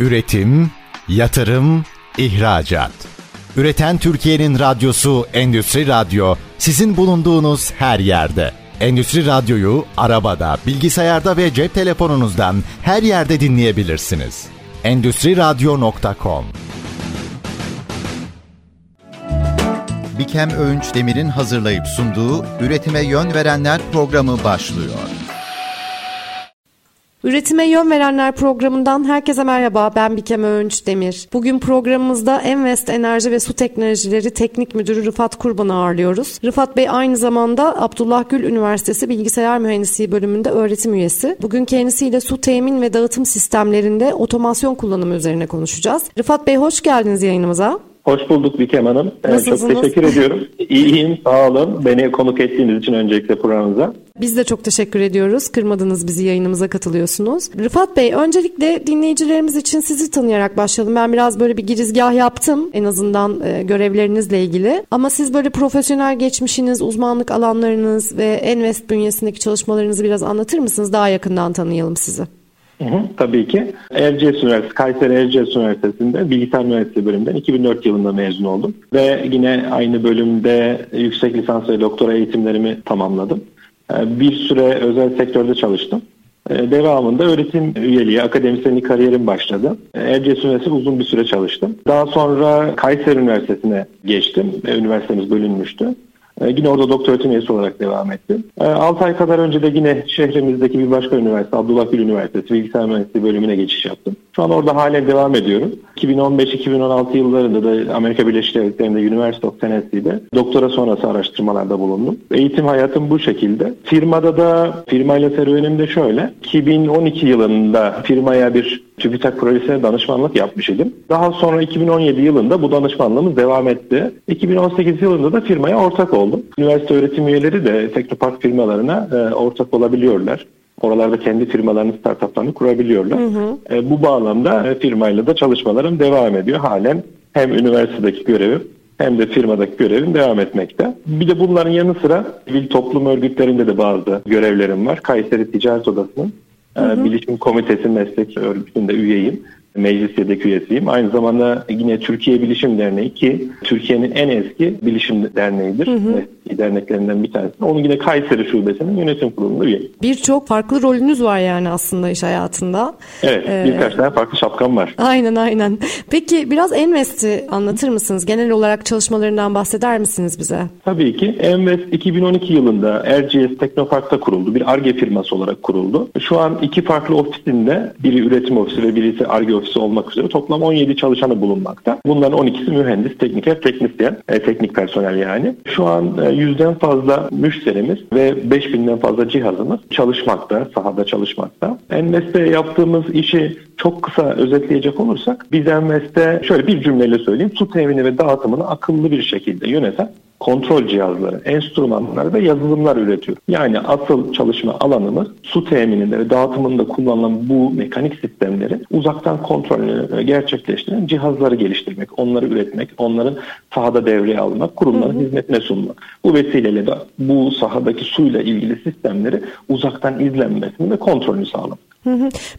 Üretim, yatırım, ihracat. Üreten Türkiye'nin radyosu Endüstri Radyo sizin bulunduğunuz her yerde. Endüstri Radyo'yu arabada, bilgisayarda ve cep telefonunuzdan her yerde dinleyebilirsiniz. Endüstri Radyo.com Bikem Öğünç Demir'in hazırlayıp sunduğu Üretime Yön Verenler programı başlıyor. Üretime Yön Verenler programından herkese merhaba. Ben Bikem Öğünç Demir. Bugün programımızda Envest Enerji ve Su Teknolojileri Teknik Müdürü Rıfat Kurban'ı ağırlıyoruz. Rıfat Bey aynı zamanda Abdullah Gül Üniversitesi Bilgisayar Mühendisliği bölümünde öğretim üyesi. Bugün kendisiyle su temin ve dağıtım sistemlerinde otomasyon kullanımı üzerine konuşacağız. Rıfat Bey hoş geldiniz yayınımıza. Hoş bulduk Bikem Hanım. Nasılsınız? Çok teşekkür ediyorum. İyiyim, sağ olun. Beni konuk ettiğiniz için öncelikle programımıza. Biz de çok teşekkür ediyoruz. Kırmadınız bizi yayınımıza katılıyorsunuz. Rıfat Bey öncelikle dinleyicilerimiz için sizi tanıyarak başlayalım. Ben biraz böyle bir girizgah yaptım en azından e, görevlerinizle ilgili. Ama siz böyle profesyonel geçmişiniz, uzmanlık alanlarınız ve Envest bünyesindeki çalışmalarınızı biraz anlatır mısınız? Daha yakından tanıyalım sizi. Hı hı, tabii ki. Erciyes Üniversitesi, Kayseri Erciyes Üniversitesi'nde bilgisayar mühendisliği bölümünden 2004 yılında mezun oldum. Ve yine aynı bölümde yüksek lisans ve doktora eğitimlerimi tamamladım. Ee, Bir süre özel sektörde çalıştım. Ee, Devamında öğretim üyeliği, akademisyenlik kariyerim başladı. Erciyes Üniversitesi'nde uzun bir süre çalıştım. Daha sonra Kayseri Üniversitesi'ne geçtim. Üniversitemiz bölünmüştü. Ee, Yine orada doktor öğretim üyesi olarak devam ettim. 6 ay kadar önce de yine şehrimizdeki bir başka üniversite, Abdullah Gül Üniversitesi Bilgisayar Mühendisliği bölümüne geçiş yaptım. Şu an orada halen devam ediyorum. 2015-2016 yıllarında da Amerika Birleşik Devletleri'nde University of Tennessee'de doktora sonrası araştırmalarda bulundum. Eğitim hayatım bu şekilde. Firmada da firmayla serüvenim de şöyle. 2012 yılında firmaya bir TÜBİTAK projesine danışmanlık yapmış idim. Daha sonra 2017 yılında bu danışmanlığımız devam etti. 2018 yılında da firmaya ortak oldum. Üniversite öğretim üyeleri de Teknopark firmalarına e, ortak olabiliyorlar. Oralarda kendi firmalarını, startuplarını kurabiliyorlar. E, bu bağlamda e, firmayla da çalışmalarım devam ediyor. Halen hem üniversitedeki görevim hem de firmadaki görevim devam etmekte. Bir de bunların yanı sıra sivil toplum örgütlerinde de bazı görevlerim var. Kayseri Ticaret Odası'nın e, Bilişim Komitesi Meslek Örgütü'nde üyeyim. Meclis yedek üyesiyim. Aynı zamanda yine Türkiye Bilişim Derneği ki Türkiye'nin en eski bilişim derneğidir. Eski derneklerinden bir tanesi. Onun yine Kayseri Şubesi'nin yönetim kurulunda üyeyim. Birçok farklı rolünüz var yani aslında iş hayatında. Evet, Ee, birkaç tane farklı şapkam var. Aynen aynen. Peki biraz Envest'i anlatır mısınız? Genel olarak çalışmalarından bahseder misiniz bize? Tabii ki. Envest 2012 yılında Erciyes Teknopark'ta kuruldu. Bir ARGE firması olarak kuruldu. Şu an iki farklı ofisinde biri üretim ofisi ve birisi ARGE ofisi olmak üzere toplam 17 çalışanı bulunmakta. Bunların 12'si mühendis, tekniker, teknisyen, e, teknik personel yani. Şu an e, yüzden fazla müşterimiz ve 5000'den fazla cihazımız çalışmakta, sahada çalışmakta. Envest'te yaptığımız işi çok kısa özetleyecek olursak biz Envest'te şöyle bir cümleyle söyleyeyim. Su temini ve dağıtımını akıllı bir şekilde yöneten kontrol cihazları, enstrümanlar ve yazılımlar üretiyor. Yani asıl çalışma alanımız su temininde ve dağıtımında kullanılan bu mekanik sistemleri uzaktan kontrolünü gerçekleştiren cihazları geliştirmek, onları üretmek, onların sahada devreye almak, kurumların hizmetine sunmak. Bu vesileyle de bu sahadaki suyla ilgili sistemleri uzaktan izlenmesini ve kontrolünü sağlamak.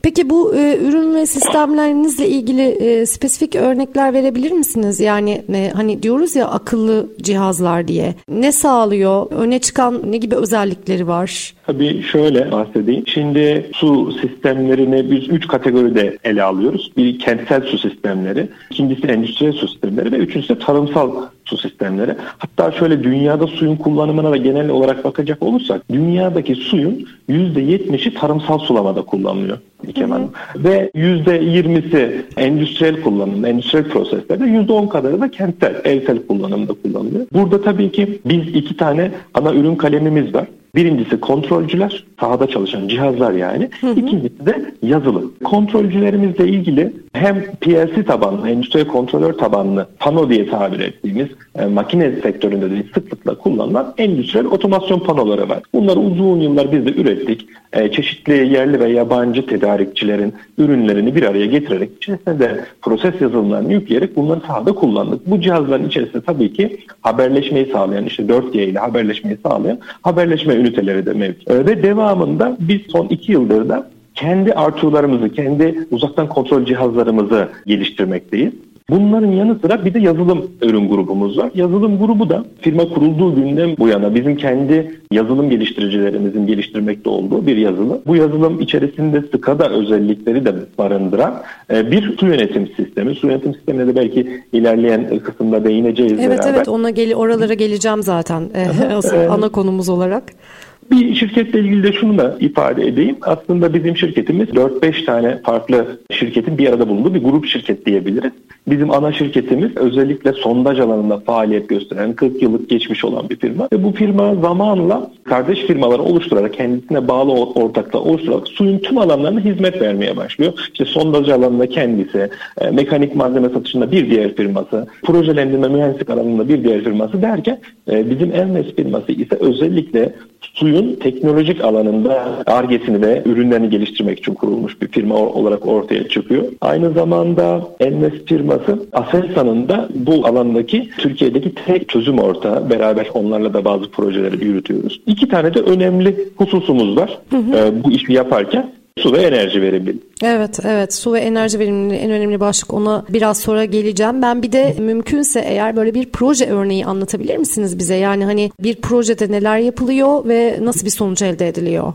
Peki bu e, ürün ve sistemlerinizle ilgili e, spesifik örnekler verebilir misiniz? Yani e, hani diyoruz ya akıllı cihazlar diye. Ne sağlıyor? Öne çıkan ne gibi özellikleri var? Tabii şöyle bahsedeyim. Şimdi su sistemlerini biz üç kategoride ele alıyoruz. Bir kentsel su sistemleri, ikincisi endüstriyel su sistemleri ve üçüncüsü tarımsal su sistemleri. Hatta şöyle dünyada suyun kullanımına da genel olarak bakacak olursak dünyadaki suyun %70'i tarımsal sulamada kullanılıyor. Kemal. Ve %20'si endüstriyel kullanım, endüstriyel proseslerde %10 kadarı da kentsel, evsel kullanımda kullanılıyor. Burada tabii ki biz iki tane ana ürün kalemimiz var. Birincisi kontrolcüler, sahada çalışan cihazlar yani. İkincisi de yazılım. Kontrolcülerimizle ilgili hem PLC tabanlı, endüstriyel kontrolör tabanlı pano diye tabir ettiğimiz e, makine sektöründe de sıklıkla kullanılan endüstriyel otomasyon panoları var. Bunları uzun yıllar biz de ürettik. E, çeşitli yerli ve yabancı tedarikçilerin ürünlerini bir araya getirerek içerisine de proses yazılımlarını yükleyerek bunları sahada kullandık. Bu cihazların içerisinde tabii ki haberleşmeyi sağlayan işte 4G ile haberleşmeyi sağlayan haberleşme üniteleri de mevcut. E, ve devamında biz son iki yıldır da kendi R2'larımızı, kendi uzaktan kontrol cihazlarımızı geliştirmekteyiz. Bunların yanı sıra bir de yazılım ürün grubumuz var. Yazılım grubu da firma kurulduğu günden bu yana bizim kendi yazılım geliştiricilerimizin geliştirmekte olduğu bir yazılım. Bu yazılım içerisinde SCADA özellikleri de barındıran e, bir su yönetim sistemi. Su yönetim sistemine de belki ilerleyen kısımda değineceğiz evet, beraber. Evet evet ona gel oralara geleceğim zaten e, ana konumuz olarak. Bir şirketle ilgili de şunu da ifade edeyim. Aslında bizim şirketimiz 4-5 tane farklı şirketin bir arada bulunduğu bir grup şirket diyebiliriz. Bizim ana şirketimiz özellikle sondaj alanında faaliyet gösteren 40 yıllık geçmiş olan bir firma. Ve bu firma zamanla kardeş firmaları oluşturarak kendisine bağlı ortakla oluşturarak suyun tüm alanlarına hizmet vermeye başlıyor. İşte sondaj alanında kendisi, e, mekanik malzeme satışında bir diğer firması, projelendirme mühendislik alanında bir diğer firması derken e, bizim Elmes firması ise özellikle suyun teknolojik alanında argesini ve ürünlerini geliştirmek için kurulmuş bir firma olarak ortaya çıkıyor. Aynı zamanda Elmes firması Aselsan'ın da bu alandaki Türkiye'deki tek çözüm ortağı. Beraber onlarla da bazı projeleri yürütüyoruz. İki tane de önemli hususumuz var hı hı. E, bu işi yaparken. Su ve enerji verimliliği. Evet, evet. Su ve enerji verimliliği en önemli başlık. Ona biraz sonra geleceğim. Ben bir de mümkünse eğer böyle bir proje örneği anlatabilir misiniz bize? Yani hani bir projede neler yapılıyor ve nasıl bir sonuç elde ediliyor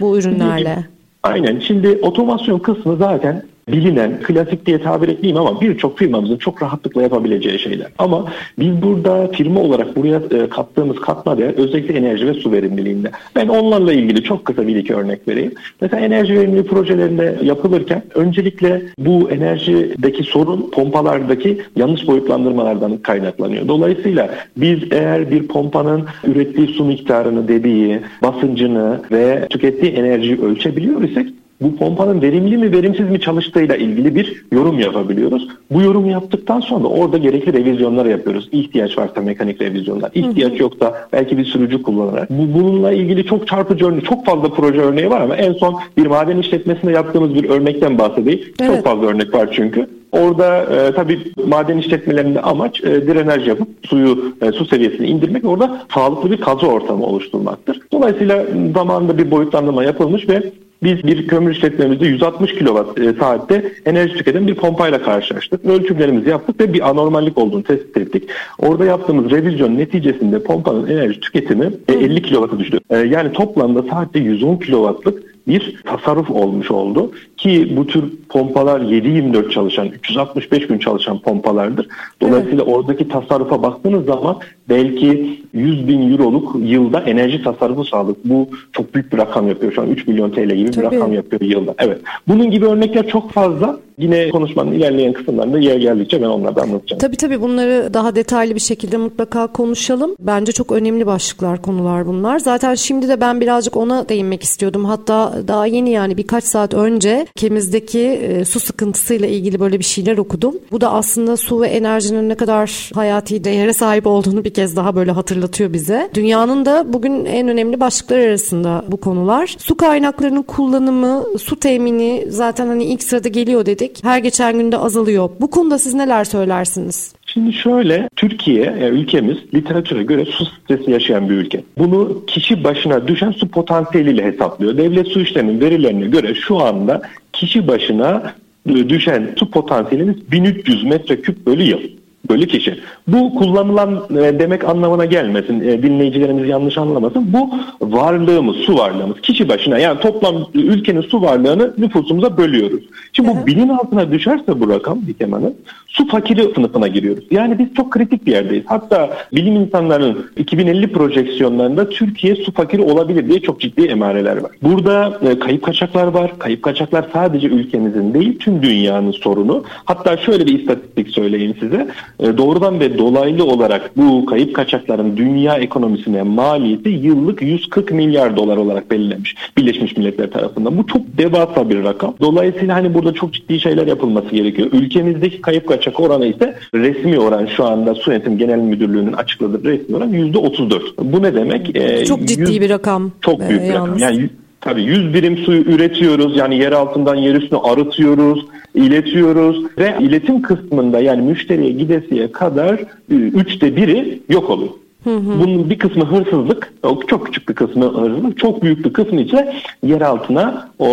bu ürünlerle? Aynen. Şimdi otomasyon kısmı zaten bilinen, klasik diye tabir etmeyeyim ama birçok firmamızın çok rahatlıkla yapabileceği şeyler. Ama biz burada firma olarak buraya e, kattığımız katma değer özellikle enerji ve su verimliliğinde. Ben onlarla ilgili çok kısa bir iki örnek vereyim. Mesela enerji verimliliği projelerinde yapılırken öncelikle bu enerjideki sorun pompalardaki yanlış boyutlandırmalardan kaynaklanıyor. Dolayısıyla biz eğer bir pompanın ürettiği su miktarını, debiyi, basıncını ve tükettiği enerjiyi ölçebiliyor isek bu pompanın verimli mi verimsiz mi çalıştığıyla ilgili bir yorum yapabiliyoruz. Bu yorumu yaptıktan sonra orada gerekli revizyonlar yapıyoruz. İhtiyaç varsa mekanik revizyonlar, ihtiyaç yoksa belki bir sürücü kullanarak. Bu, bununla ilgili çok çarpıcı örneği, çok fazla proje örneği var ama en son bir maden işletmesinde yaptığımız bir örnekten bahsedeyim. Evet. Çok fazla örnek var çünkü. Orada e, tabii maden işletmelerinde amaç e, drenaj yapıp suyu e, su seviyesini indirmek orada sağlıklı bir kazı ortamı oluşturmaktır. Dolayısıyla zamanında bir boyutlandırma yapılmış ve biz bir kömür işletmemizde 160 kW e, saatte enerji tüketen bir pompayla karşılaştık. Ölçümlerimizi yaptık ve bir anormallik olduğunu tespit ettik. Orada yaptığımız revizyon neticesinde pompanın enerji tüketimi 50 kW'a düştü. E, yani toplamda saatte 110 kW'lık bir tasarruf olmuş oldu. Ki bu tür pompalar 7-24 çalışan, 365 gün çalışan pompalardır. Dolayısıyla evet. oradaki tasarrufa baktığınız zaman belki 100 bin euroluk yılda enerji tasarrufu sağladık. Bu çok büyük bir rakam yapıyor. Şu an 3 milyon TL gibi Tabii. bir rakam yapıyor yılda. Evet. Bunun gibi örnekler çok fazla. Yine konuşmanın ilerleyen kısımlarında yer geldikçe ben onları da anlatacağım. Tabii tabii bunları daha detaylı bir şekilde mutlaka konuşalım. Bence çok önemli başlıklar, konular bunlar. Zaten şimdi de ben birazcık ona değinmek istiyordum. Hatta daha yeni yani birkaç saat önce ülkemizdeki e, su sıkıntısıyla ilgili böyle bir şeyler okudum. Bu da aslında su ve enerjinin ne kadar hayati değere sahip olduğunu bir kez daha böyle hatırlatıyor bize. Dünyanın da bugün en önemli başlıklar arasında bu konular. Su kaynaklarının kullanımı, su temini zaten hani ilk sırada geliyor dedik. Her geçen günde azalıyor. Bu konuda siz neler söylersiniz? Şimdi şöyle, Türkiye, yani ülkemiz literatüre göre su stresi yaşayan bir ülke. Bunu kişi başına düşen su potansiyeliyle hesaplıyor. Devlet su işlerinin verilerine göre şu anda kişi başına düşen su potansiyelimiz 1300 metreküp bölü yıl bölü kişi. Bu kullanılan e, demek anlamına gelmesin. E, dinleyicilerimiz yanlış anlamasın. Bu varlığımız, su varlığımız. Kişi başına yani toplam ülkenin su varlığını nüfusumuza bölüyoruz. Şimdi bu binin altına düşerse bu rakam Dikem Hanım su fakiri sınıfına giriyoruz. Yani biz çok kritik bir yerdeyiz. Hatta bilim insanlarının 2050 projeksiyonlarında Türkiye su fakiri olabilir diye çok ciddi emareler var. Burada e, kayıp kaçaklar var. Kayıp kaçaklar sadece ülkemizin değil tüm dünyanın sorunu. Hatta şöyle bir istatistik söyleyeyim size. E, doğrudan ve dolaylı olarak bu kayıp kaçakların dünya ekonomisine maliyeti yıllık 140 milyar dolar olarak belirlenmiş Birleşmiş Milletler tarafından. Bu çok devasa bir rakam. Dolayısıyla hani burada çok ciddi şeyler yapılması gerekiyor. Ülkemizdeki kayıp kaçak oranı ise resmi oran şu anda Su Yönetim Genel Müdürlüğü'nün açıkladığı resmi oran %34. Bu ne demek? Ee, çok ciddi 100, bir rakam. Çok büyük bir yalnız. rakam. Yani Tabii 100 birim suyu üretiyoruz. Yani yer altından yer üstüne arıtıyoruz, iletiyoruz ve iletim kısmında yani müşteriye gidesiye kadar e, üçte biri yok oluyor. Bunun bir kısmı hırsızlık, çok küçük bir kısmı hırsızlık, çok büyük bir kısmı ise yer altına o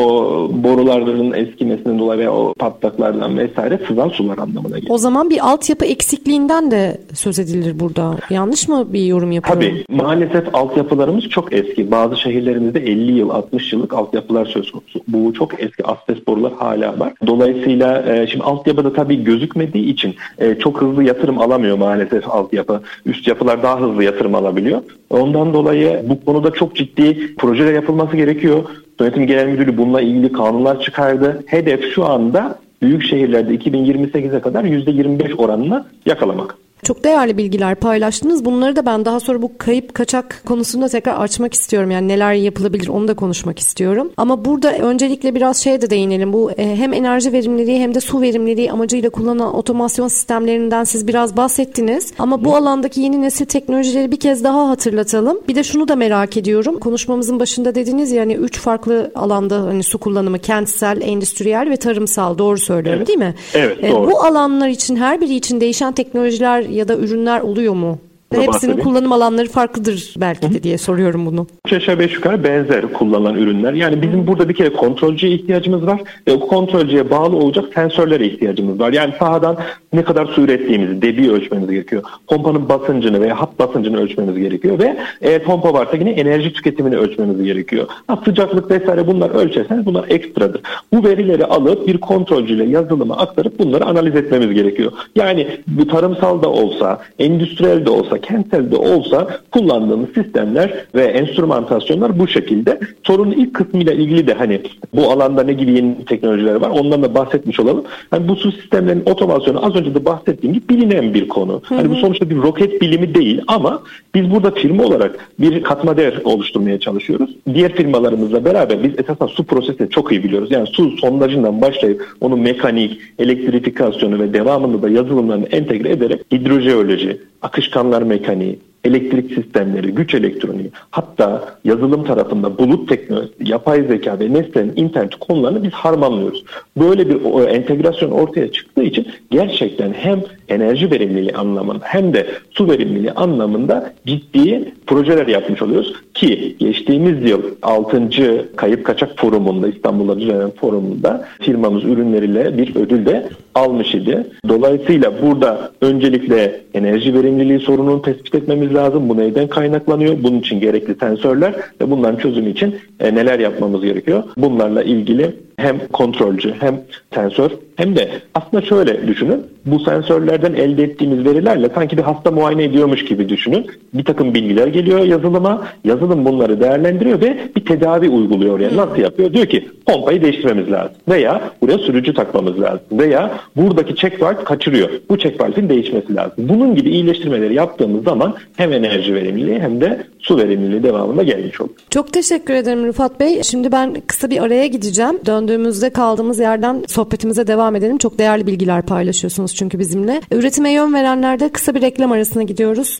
boruların eskimesinden dolayı veya o patlaklardan vesaire sızan sular anlamına geliyor. O zaman bir altyapı eksikliğinden de söz edilir burada. Yanlış mı bir yorum yapıyorum? Tabii maalesef altyapılarımız çok eski. Bazı şehirlerimizde 50 yıl, 60 yıllık altyapılar söz konusu. Bu çok eski asbest borular hala var. Dolayısıyla e, şimdi altyapıda tabii gözükmediği için e, çok hızlı yatırım alamıyor maalesef altyapı. Üst yapılar daha hızlı yatırım alabiliyor. Ondan dolayı bu konuda çok ciddi projeler yapılması gerekiyor. Yönetim Genel Müdürlüğü bununla ilgili kanunlar çıkardı. Hedef şu anda büyük şehirlerde 2028'e kadar %25 oranını yakalamak. Çok değerli bilgiler paylaştınız. Bunları da ben daha sonra bu kayıp kaçak konusunda tekrar açmak istiyorum. Yani neler yapılabilir onu da konuşmak istiyorum. Ama burada öncelikle biraz şeye de değinelim. Bu e, hem enerji verimliliği hem de su verimliliği amacıyla kullanılan otomasyon sistemlerinden siz biraz bahsettiniz. Ama bu alandaki yeni nesil teknolojileri bir kez daha hatırlatalım. Bir de şunu da merak ediyorum. Konuşmamızın başında dediniz ya hani üç farklı alanda hani su kullanımı kentsel, endüstriyel ve tarımsal. Doğru söylüyorum evet. değil mi? Evet e, doğru. Bu alanlar için her biri için değişen teknolojiler ya da ürünler oluyor mu? Buna Hepsinin bahsedeyim. kullanım alanları farklıdır belki de diye soruyorum bunu. Üç aşağı beş yukarı benzer kullanılan ürünler. Yani bizim burada bir kere kontrolcüye ihtiyacımız var ve o kontrolcüye bağlı olacak sensörlere ihtiyacımız var. Yani sahadan ne kadar su ürettiğimizi, debiyi ölçmemiz gerekiyor. Pompanın basıncını veya hat basıncını ölçmemiz gerekiyor ve eğer pompa varsa yine enerji tüketimini ölçmemiz gerekiyor. Ha, sıcaklık vesaire bunlar ölçerseniz bunlar ekstradır. Bu verileri alıp bir kontrolcüyle yazılıma aktarıp bunları analiz etmemiz gerekiyor. Yani bu tarımsal da olsa, endüstriyel de olsa, kentsel de olsa kullandığımız sistemler ve enstrümantasyonlar bu şekilde. Sorunun ilk kısmıyla ilgili de hani bu alanda ne gibi yeni teknolojiler var ondan da bahsetmiş olalım. Hani bu su sistemlerinin otomasyonu az önce de bahsettiğim gibi bilinen bir konu. Hani bu sonuçta bir roket bilimi değil ama biz burada firma olarak bir katma değer oluşturmaya çalışıyoruz. Diğer firmalarımızla beraber biz esasen su prosesini çok iyi biliyoruz. Yani su sondajından başlayıp onun mekanik, elektrifikasyonu ve devamında da yazılımlarını entegre ederek hidrojeoloji, akışkanlar mekaniği, elektrik sistemleri, güç elektroniği, hatta yazılım tarafında bulut teknolojisi, yapay zeka ve nesnenin internet konularını biz harmanlıyoruz. Böyle bir entegrasyon ortaya çıktığı için gerçekten hem enerji verimliliği anlamında hem de su verimliliği anlamında ciddi projeler yapmış oluyoruz ki geçtiğimiz yıl 6. Kayıp Kaçak Forumunda İstanbul'da düzenlenen forumunda firmamız ürünleriyle bir ödül de almış idi. Dolayısıyla burada öncelikle enerji verimliliği sorununu tespit etmemiz lazım. Bu neyden kaynaklanıyor? Bunun için gerekli sensörler ve bunların çözümü için e, neler yapmamız gerekiyor? Bunlarla ilgili hem kontrolcü hem sensör hem de aslında şöyle düşünün. Bu sensörlerden elde ettiğimiz verilerle sanki bir hasta muayene ediyormuş gibi düşünün. Bir takım bilgiler geliyor yazılıma. Yazılım bunları değerlendiriyor ve bir tedavi uyguluyor oraya. Nasıl yapıyor? Diyor ki pompayı değiştirmemiz lazım. Veya buraya sürücü takmamız lazım. Veya buradaki check valve kaçırıyor. Bu check valve'in değişmesi lazım. Bunun gibi iyileştirmeleri yaptığımız zaman hem enerji verimliliği hem de su verimliliği devamında gelmiş olur. Çok teşekkür ederim Rıfat Bey. Şimdi ben kısa bir araya gideceğim. Döndüğümüzde kaldığımız yerden sohbetimize devam edelim. Çok değerli bilgiler paylaşıyorsunuz çünkü bizimle. Üretime yön verenlerde kısa bir reklam arasına gidiyoruz.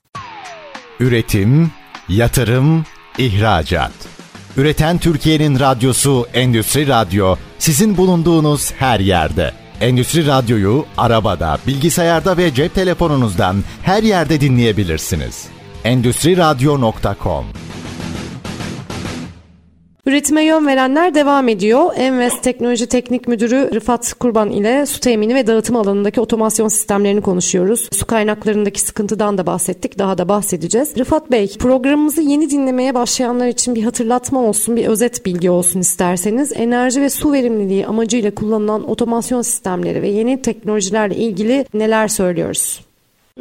Üretim, yatırım, ihracat. Üreten Türkiye'nin radyosu Endüstri Radyo sizin bulunduğunuz her yerde. Endüstri Radyo'yu arabada, bilgisayarda ve cep telefonunuzdan her yerde dinleyebilirsiniz. Endüstri Radyo.com Üretime yön verenler devam ediyor. Envest Teknoloji Teknik Müdürü Rıfat Kurban ile su temini ve dağıtım alanındaki otomasyon sistemlerini konuşuyoruz. Su kaynaklarındaki sıkıntıdan da bahsettik. Daha da bahsedeceğiz. Rıfat Bey, programımızı yeni dinlemeye başlayanlar için bir hatırlatma olsun, bir özet bilgi olsun isterseniz. Enerji ve su verimliliği amacıyla kullanılan otomasyon sistemleri ve yeni teknolojilerle ilgili neler söylüyoruz?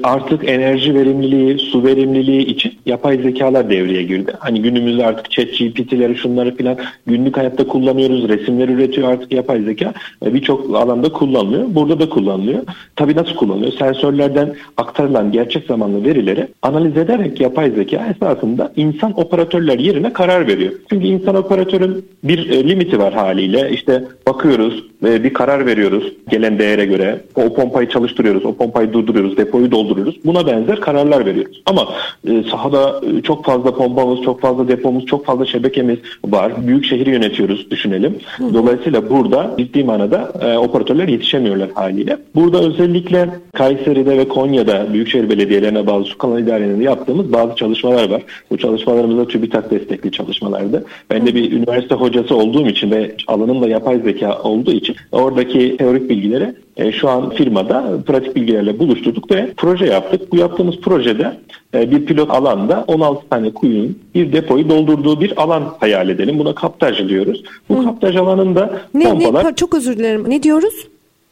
Artık enerji verimliliği, su verimliliği için yapay zekalar devreye girdi. Hani günümüzde artık chat GPT'leri şunları filan günlük hayatta kullanıyoruz. Resimler üretiyor artık yapay zeka. Birçok alanda kullanılıyor. Burada da kullanılıyor. Tabii nasıl kullanılıyor? Sensörlerden aktarılan gerçek zamanlı verileri analiz ederek yapay zeka esasında insan operatörler yerine karar veriyor. Çünkü insan operatörün bir e, limiti var haliyle. İşte bakıyoruz ve bir karar veriyoruz gelen değere göre. O pompayı çalıştırıyoruz, o pompayı durduruyoruz, depoyu dolduruyoruz doldururuz. Buna benzer kararlar veriyoruz. Ama e, sahada e, çok fazla pompamız, çok fazla depomuz, çok fazla şebekemiz var. Büyük şehri yönetiyoruz düşünelim. Dolayısıyla burada ciddi manada e, operatörler yetişemiyorlar haliyle. Burada özellikle Kayseri'de ve Konya'da büyükşehir belediyelerine bağlı su kanal idarelerinde yaptığımız bazı çalışmalar var. Bu çalışmalarımızda TÜBİTAK destekli çalışmalardı. Ben de bir üniversite hocası olduğum için ve alanım da yapay zeka olduğu için oradaki teorik bilgileri e, şu an firmada pratik bilgilerle buluşturduk ve proje yaptık. Bu yaptığımız projede e, bir pilot alanda 16 tane kuyunun bir depoyu doldurduğu bir alan hayal edelim. Buna kaptaj diyoruz. Bu Hı. kaptaj alanında ne, pompalar... Ne, çok özür dilerim. Ne diyoruz?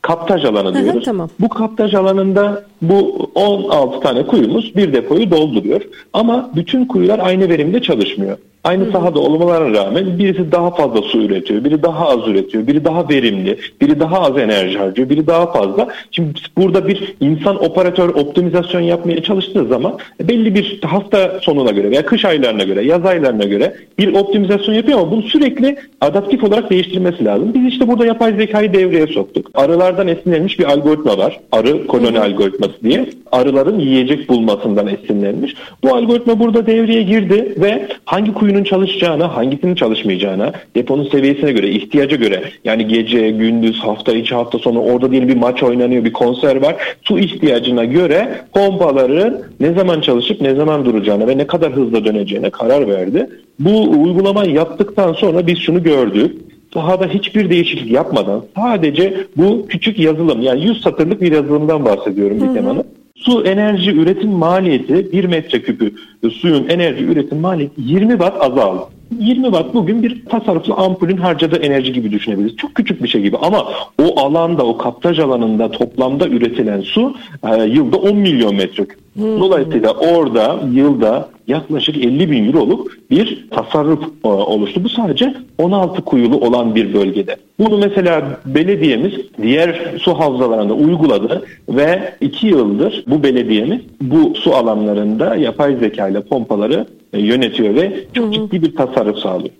kaptaj alanı diyoruz. Hı hı, tamam. Bu kaptaj alanında bu 16 tane kuyumuz bir depoyu dolduruyor. Ama bütün kuyular aynı verimde çalışmıyor. Aynı Hı-hı. sahada olmalarına rağmen birisi daha fazla su üretiyor, biri daha az üretiyor, biri daha verimli, biri daha az enerji harcıyor, biri daha fazla. Şimdi burada bir insan operatör optimizasyon yapmaya çalıştığı zaman belli bir hafta sonuna göre veya kış aylarına göre, yaz aylarına göre bir optimizasyon yapıyor ama bunu sürekli adaptif olarak değiştirmesi lazım. Biz işte burada yapay zekayı devreye soktuk. Arılardan esinlenmiş bir algoritma var. Arı koloni Hı-hı. algoritması diye. Arıların yiyecek bulmasından esinlenmiş. Bu algoritma burada devreye girdi ve hangi kuyu kuyunun çalışacağına, hangisinin çalışmayacağına, deponun seviyesine göre, ihtiyaca göre yani gece, gündüz, hafta içi, hafta sonu orada değil bir maç oynanıyor, bir konser var. Su ihtiyacına göre pompaların ne zaman çalışıp ne zaman duracağına ve ne kadar hızla döneceğine karar verdi. Bu uygulamayı yaptıktan sonra biz şunu gördük sahada hiçbir değişiklik yapmadan sadece bu küçük yazılım yani 100 satırlık bir yazılımdan bahsediyorum bir temanın. Su enerji üretim maliyeti 1 metreküpü suyun enerji üretim maliyeti 20 watt azaldı. 20 watt bugün bir tasarruflu ampulün harcadığı enerji gibi düşünebiliriz. Çok küçük bir şey gibi ama o alanda, o kaptaj alanında toplamda üretilen su e, yılda 10 milyon metreküp. Hmm. Dolayısıyla orada yılda yaklaşık 50 bin euroluk bir tasarruf e, oluştu. Bu sadece 16 kuyulu olan bir bölgede. Bunu mesela belediyemiz diğer su havzalarında uyguladı ve 2 yıldır bu belediyemiz bu su alanlarında yapay zeka ile pompaları yönetiyor ve çok hı hı. ciddi bir tasarruf sağlıyor.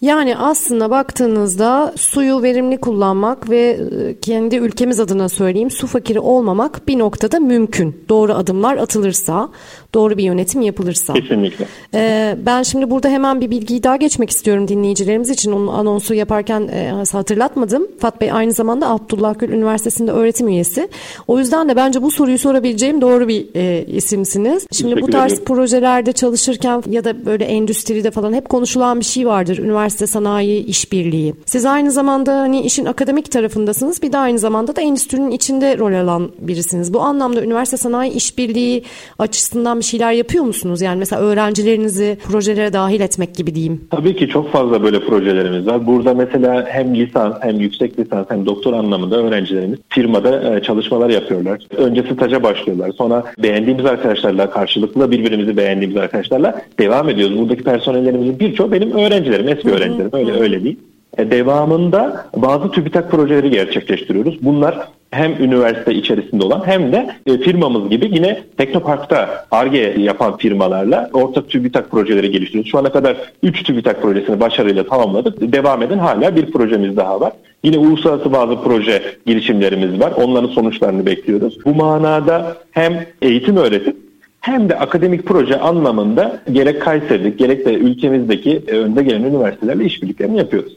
Yani aslında baktığınızda suyu verimli kullanmak ve e, kendi ülkemiz adına söyleyeyim su fakiri olmamak bir noktada mümkün. Doğru adımlar atılırsa, doğru bir yönetim yapılırsa. Kesinlikle. Ee, ben şimdi burada hemen bir bilgiyi daha geçmek istiyorum dinleyicilerimiz için. Onun anonsu yaparken e, hatırlatmadım. Fat Bey aynı zamanda Abdullah Gül Üniversitesi'nde öğretim üyesi. O yüzden de bence bu soruyu sorabileceğim doğru bir e, isimsiniz. Şimdi bu tarz projelerde çalışırken ya da böyle endüstride falan hep konuşulan bir şey vardır. Üniversite sanayi işbirliği. Siz aynı zamanda hani işin akademik tarafındasınız. Bir de aynı zamanda da endüstrinin içinde rol alan birisiniz. Bu anlamda üniversite sanayi işbirliği açısından bir şeyler yapıyor musunuz? Yani mesela öğrencilerinizi projelere dahil etmek gibi diyeyim. Tabii ki çok fazla böyle projelerimiz var. Burada mesela hem lisans hem yüksek lisans hem doktor anlamında öğrencilerimiz firmada e, çalışmalar yapıyorlar. Önce staja başlıyorlar. Sonra beğendiğimiz arkadaşlarla karşılıklı birbirimizi beğendiğimiz arkadaşlarla devam ediyoruz. Buradaki personellerimizin birçoğu benim öğrencilerim, eski öğrencilerim. Öyle öyle değil. E, devamında bazı TÜBİTAK projeleri gerçekleştiriyoruz. Bunlar hem üniversite içerisinde olan hem de e, firmamız gibi yine Teknopark'ta ARGE yapan firmalarla ortak TÜBİTAK projeleri geliştiriyoruz. Şu ana kadar 3 TÜBİTAK projesini başarıyla tamamladık. Devam eden hala bir projemiz daha var. Yine uluslararası bazı proje girişimlerimiz var. Onların sonuçlarını bekliyoruz. Bu manada hem eğitim öğretim hem de akademik proje anlamında gerek Kayseri'deki gerek de ülkemizdeki e, önde gelen üniversitelerle işbirliklerini yapıyoruz.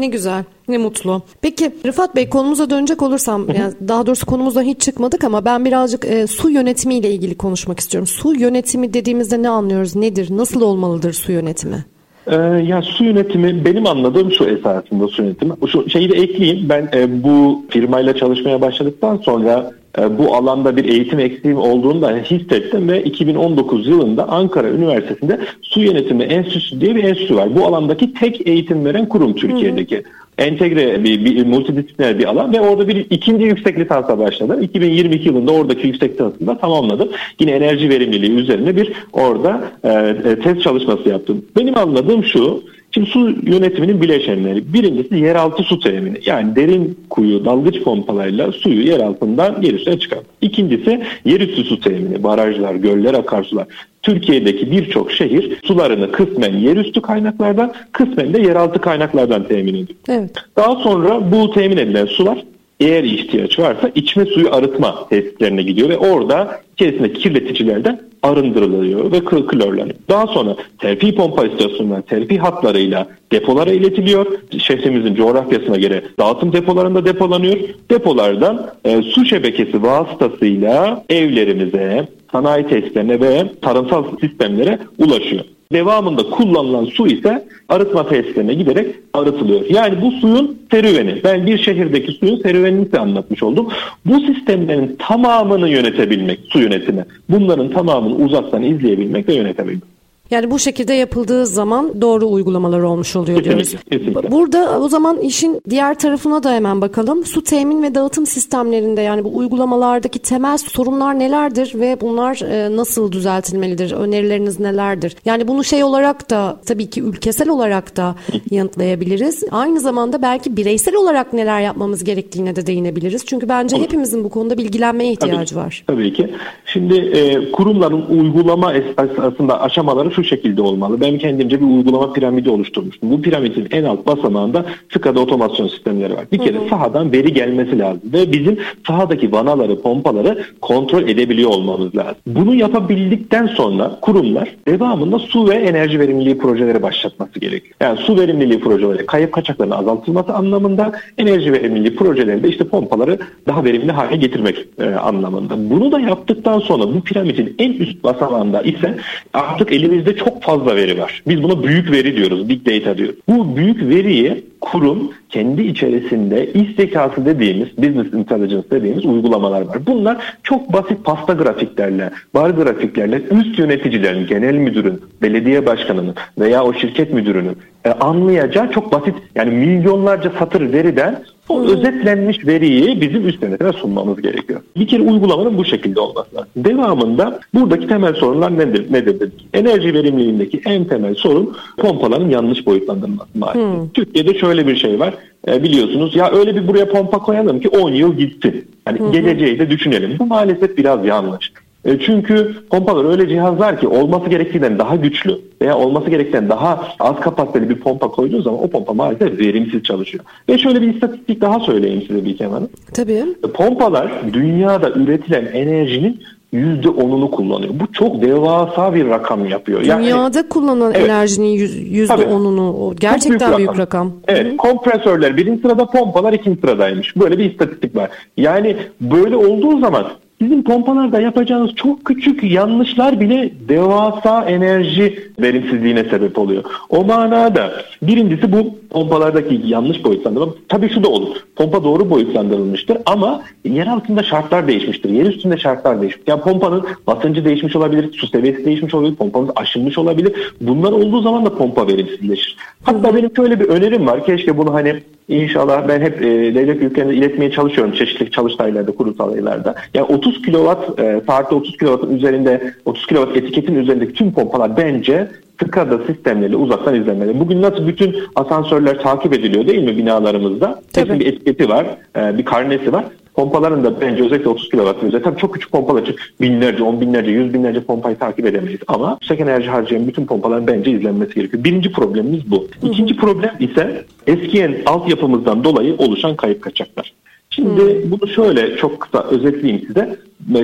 ne güzel, ne mutlu. Peki Rıfat Bey konumuza dönecek olursam, yani daha doğrusu konumuzdan hiç çıkmadık ama ben birazcık e, su yönetimiyle ilgili konuşmak istiyorum. Su yönetimi dediğimizde ne anlıyoruz, nedir, nasıl olmalıdır su yönetimi? Ee, ya su yönetimi benim anladığım şu esasında su yönetimi. Şu şeyi de ekleyeyim. Ben e, bu firmayla çalışmaya başladıktan sonra e, bu alanda bir eğitim eksiğim olduğunu da hissettim ve 2019 yılında Ankara Üniversitesi'nde Su Yönetimi Enstitüsü diye bir enstitü var. Bu alandaki tek eğitim veren kurum Türkiye'deki. Hı entegre bir, bir multidisipliner bir alan ve orada bir ikinci yüksek lisansa başladım. 2022 yılında oradaki yüksek lisansını da tamamladım. Yine enerji verimliliği üzerine bir orada e, e, test çalışması yaptım. Benim anladığım şu, Şimdi su yönetiminin bileşenleri. Birincisi yeraltı su temini. Yani derin kuyu, dalgıç pompalarıyla suyu yer altından yer üstüne çıkar. İkincisi yerüstü su temini. Barajlar, göller, akarsular. Türkiye'deki birçok şehir sularını kısmen yerüstü kaynaklardan, kısmen de yeraltı kaynaklardan temin ediyor. Evet. Daha sonra bu temin edilen sular eğer ihtiyaç varsa içme suyu arıtma tesislerine gidiyor ve orada içerisindeki kirleticilerden arındırılıyor ve klorlanıyor. Daha sonra terfi pompa istasyonundan terfi hatlarıyla depolara iletiliyor. Şehrimizin coğrafyasına göre dağıtım depolarında depolanıyor. Depolardan e, su şebekesi vasıtasıyla evlerimize, sanayi tesislerine ve tarımsal sistemlere ulaşıyor. Devamında kullanılan su ise arıtma tesislerine giderek arıtılıyor. Yani bu suyun serüveni. Ben bir şehirdeki suyun serüvenini size anlatmış oldum. Bu sistemlerin tamamını yönetebilmek, su yönetimi. Bunların tamamını uzaktan izleyebilmek ve yönetebilmek. Yani bu şekilde yapıldığı zaman doğru uygulamalar olmuş oluyor diyoruz. Kesinlikle. Burada o zaman işin diğer tarafına da hemen bakalım. Su temin ve dağıtım sistemlerinde yani bu uygulamalardaki temel sorunlar nelerdir ve bunlar e, nasıl düzeltilmelidir? Önerileriniz nelerdir? Yani bunu şey olarak da tabii ki ülkesel olarak da yanıtlayabiliriz. Aynı zamanda belki bireysel olarak neler yapmamız gerektiğine de değinebiliriz. Çünkü bence hepimizin bu konuda bilgilenmeye ihtiyacı tabii, var. Tabii ki. Şimdi e, kurumların uygulama esasında aşamaları şu şekilde olmalı. Ben kendimce bir uygulama piramidi oluşturmuştum. Bu piramidin en alt basamağında SCADA otomasyon sistemleri var. Bir kere hı hı. sahadan veri gelmesi lazım ve bizim sahadaki vanaları, pompaları kontrol edebiliyor olmamız lazım. Bunu yapabildikten sonra kurumlar devamında su ve enerji verimliliği projeleri başlatması gerekiyor. Yani su verimliliği projeleri kayıp kaçaklarının azaltılması anlamında, enerji verimliliği projeleri de işte pompaları daha verimli hale getirmek e, anlamında. Bunu da yaptıktan sonra bu piramidin en üst basamağında ise artık elimizde elimizde çok fazla veri var. Biz buna büyük veri diyoruz, big data diyoruz. Bu büyük veriyi kurum kendi içerisinde iş zekası dediğimiz, business intelligence dediğimiz uygulamalar var. Bunlar çok basit pasta grafiklerle, bar grafiklerle üst yöneticilerin, genel müdürün, belediye başkanının veya o şirket müdürünün e, anlayacağı çok basit yani milyonlarca satır veriden o hmm. özetlenmiş veriyi bizim üst yönetime sunmamız gerekiyor. Bir kere uygulamanın bu şekilde olması lazım. Devamında buradaki temel sorunlar nedir? Nedir dedik? Enerji verimliliğindeki en temel sorun pompaların yanlış boyutlandırılması maalesef. Hmm. Türkiye'de şöyle bir şey var. E, biliyorsunuz ya öyle bir buraya pompa koyalım ki 10 yıl gitsin. Hmm. geleceği de düşünelim. Bu maalesef biraz yanlış. E, çünkü pompalar öyle cihazlar ki olması gerektiğinden daha güçlü veya olması gerektiğinden daha az kapasiteli bir pompa koyduğun zaman o pompa maalesef verimsiz çalışıyor. Ve şöyle bir istatistik daha söyleyeyim size bir kenarı. Tabii. E, pompalar dünyada üretilen enerjinin yüzde onunu kullanıyor. Bu çok devasa bir rakam yapıyor. Dünyada yani, kullanılan evet, enerjinin yüzde onunu gerçekten büyük, büyük rakam. rakam. Evet, Hı. kompresörler birinci sırada, pompalar ikinci sıradaymış. Böyle bir istatistik var. Yani böyle olduğu zaman Bizim pompalarda yapacağınız çok küçük yanlışlar bile devasa enerji verimsizliğine sebep oluyor. O manada birincisi bu pompalardaki yanlış boyutlandırma. Tabii şu da olur. Pompa doğru boyutlandırılmıştır ama yer altında şartlar değişmiştir. Yer üstünde şartlar değişmiş. Yani pompanın basıncı değişmiş olabilir, su seviyesi değişmiş olabilir, pompamız aşınmış olabilir. Bunlar olduğu zaman da pompa verimsizleşir. Hatta benim şöyle bir önerim var. Keşke bunu hani İnşallah ben hep e, devlet büyüklerine iletmeye çalışıyorum çeşitli çalıştaylarda, kurumsal aylarda. Yani 30 kilowatt, e, saatte 30 kilowattın üzerinde, 30 kilowatt etiketin üzerindeki tüm pompalar bence SCADA sistemleriyle uzaktan izlenmeli. Bugün nasıl bütün asansörler takip ediliyor değil mi binalarımızda? Tabii. bir etiketi var, e, bir karnesi var. Pompaların da bence özellikle 30 kW üzeri tabii çok küçük pompalar için binlerce, on binlerce, yüz binlerce pompayı takip edemeyiz. Ama yüksek enerji harcayan bütün pompaların bence izlenmesi gerekiyor. Birinci problemimiz bu. İkinci problem ise eskiyen altyapımızdan dolayı oluşan kayıp kaçaklar. Şimdi hmm. bunu şöyle çok kısa özetleyeyim size.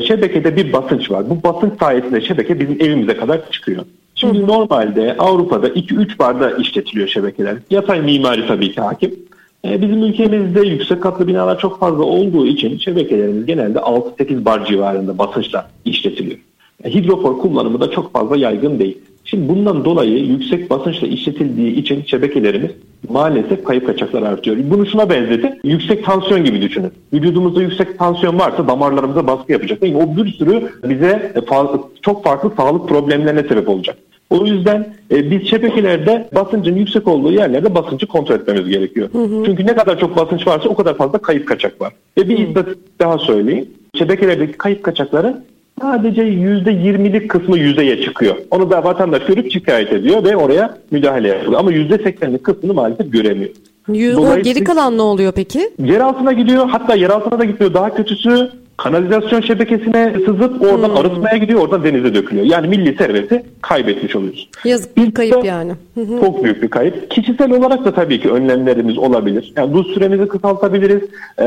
Şebekede bir basınç var. Bu basınç sayesinde şebeke bizim evimize kadar çıkıyor. Şimdi hmm. normalde Avrupa'da 2-3 barda işletiliyor şebekeler. Yatay mimari tabii ki hakim. E, bizim ülkemizde yüksek katlı binalar çok fazla olduğu için şebekelerimiz genelde 6-8 bar civarında basınçla işletiliyor. E, hidrofor kullanımı da çok fazla yaygın değil. Şimdi bundan dolayı yüksek basınçla işletildiği için şebekelerimiz maalesef kayıp kaçaklar artıyor. Bunu şuna benzedi. Yüksek tansiyon gibi düşünün. Vücudumuzda yüksek tansiyon varsa damarlarımıza baskı yapacak. Yani o bir sürü bize çok farklı sağlık problemlerine sebep olacak. O yüzden e, biz şebekelerde basıncın yüksek olduğu yerlerde basıncı kontrol etmemiz gerekiyor. Hı hı. Çünkü ne kadar çok basınç varsa o kadar fazla kayıp kaçak var. Ve bir istatistik daha söyleyeyim. Şebekelerdeki kayıp kaçakların sadece %20'lik kısmı yüzeye çıkıyor. Onu da vatandaş görüp şikayet ediyor ve oraya müdahale yapıyor. Ama %80'lik kısmını maalesef göremiyor. O geri kalan ne oluyor peki? Yer altına gidiyor. Hatta yer altına da gitmiyor. Daha kötüsü kanalizasyon şebekesine sızıp oradan hmm. arıtmaya gidiyor, oradan denize dökülüyor. Yani milli serveti kaybetmiş oluyoruz. Yazık bir kayıp yani. Çok büyük bir kayıp. Kişisel olarak da tabii ki önlemlerimiz olabilir. Yani bu süremizi kısaltabiliriz. Ee,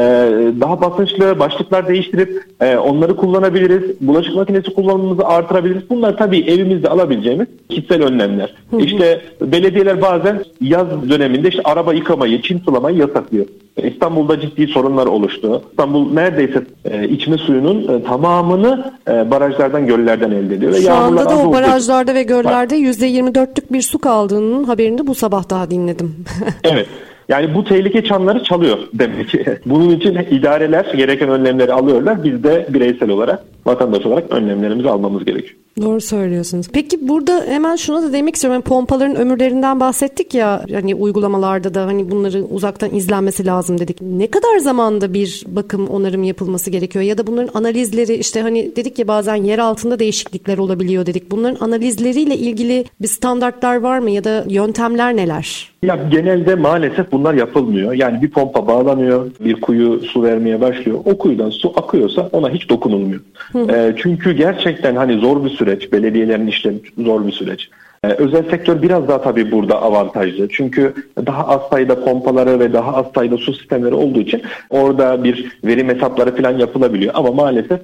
daha basınçlı başlıklar değiştirip e, onları kullanabiliriz. Bulaşık makinesi kullanımımızı artırabiliriz. Bunlar tabii evimizde alabileceğimiz kişisel önlemler. İşte belediyeler bazen yaz döneminde işte araba yıkamayı, çim sulamayı yasaklıyor. İstanbul'da ciddi sorunlar oluştu. İstanbul neredeyse e, içme suyunun e, tamamını e, barajlardan, göllerden elde ediyor. Ve Şu anda da o barajlarda ve göllerde %24'lük bir su kaldığının haberini bu sabah daha dinledim. evet. Yani bu tehlike çanları çalıyor demek ki. Bunun için idareler gereken önlemleri alıyorlar. Biz de bireysel olarak, vatandaş olarak önlemlerimizi almamız gerekiyor. Doğru söylüyorsunuz. Peki burada hemen şuna da demek istiyorum. Yani pompaların ömürlerinden bahsettik ya hani uygulamalarda da hani bunları uzaktan izlenmesi lazım dedik. Ne kadar zamanda bir bakım onarım yapılması gerekiyor ya da bunların analizleri işte hani dedik ya bazen yer altında değişiklikler olabiliyor dedik. Bunların analizleriyle ilgili bir standartlar var mı ya da yöntemler neler? Ya genelde maalesef bunlar yapılmıyor. Yani bir pompa bağlanıyor, bir kuyu su vermeye başlıyor. O kuyudan su akıyorsa ona hiç dokunulmuyor. E, çünkü gerçekten hani zor bir süreç, belediyelerin işleri zor bir süreç. E, özel sektör biraz daha tabii burada avantajlı. Çünkü daha az sayıda pompaları ve daha az sayıda su sistemleri olduğu için orada bir verim hesapları falan yapılabiliyor. Ama maalesef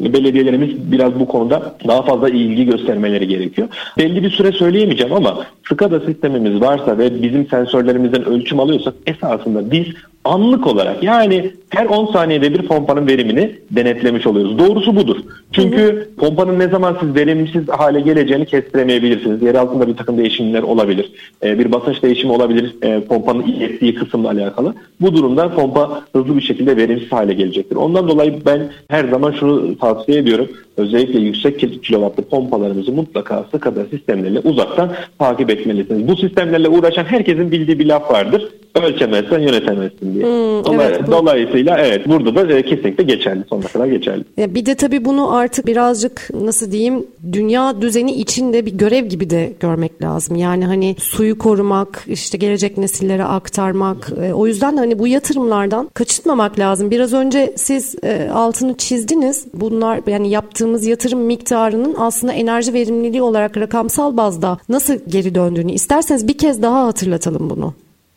belediyelerimiz biraz bu konuda daha fazla ilgi göstermeleri gerekiyor. Belli bir süre söyleyemeyeceğim ama SCADA sistemimiz varsa ve bizim sensörlerimizden ölçüm alıyorsak esasında biz anlık olarak yani her 10 saniyede bir pompanın verimini denetlemiş oluyoruz. Doğrusu budur. Çünkü hı hı. pompanın ne zaman siz verimsiz hale geleceğini kestiremeyebilirsiniz. Yer altında bir takım değişimler olabilir. Ee, bir basınç değişimi olabilir e, pompanın ilettiği kısımla alakalı. Bu durumda pompa hızlı bir şekilde verimsiz hale gelecektir. Ondan dolayı ben her zaman şunu tavsiye ediyorum. Özellikle yüksek kilovatlı pompalarımızı mutlaka SCADA sistemleriyle uzaktan takip etmelisiniz. Bu sistemlerle uğraşan herkesin bildiği bir laf vardır. Ölçemezsen yönetemezsin diye. Hmm, Dolay- evet, bu... Dolayısıyla evet burada da e, kesinlikle geçerli. Sonuna kadar geçerli. Ya bir de tabii bunu artık birazcık nasıl diyeyim dünya düzeni içinde bir görev gibi de görmek lazım. Yani hani suyu korumak, işte gelecek nesillere aktarmak. E, o yüzden de hani bu yatırımlardan kaçınmamak lazım. Biraz önce siz e, altını çizdiniz. Bunlar yani yaptığımız yatırım miktarının aslında enerji verimliliği olarak rakamsal bazda nasıl geri döndüğünü isterseniz bir kez daha hatırlatalım bunu.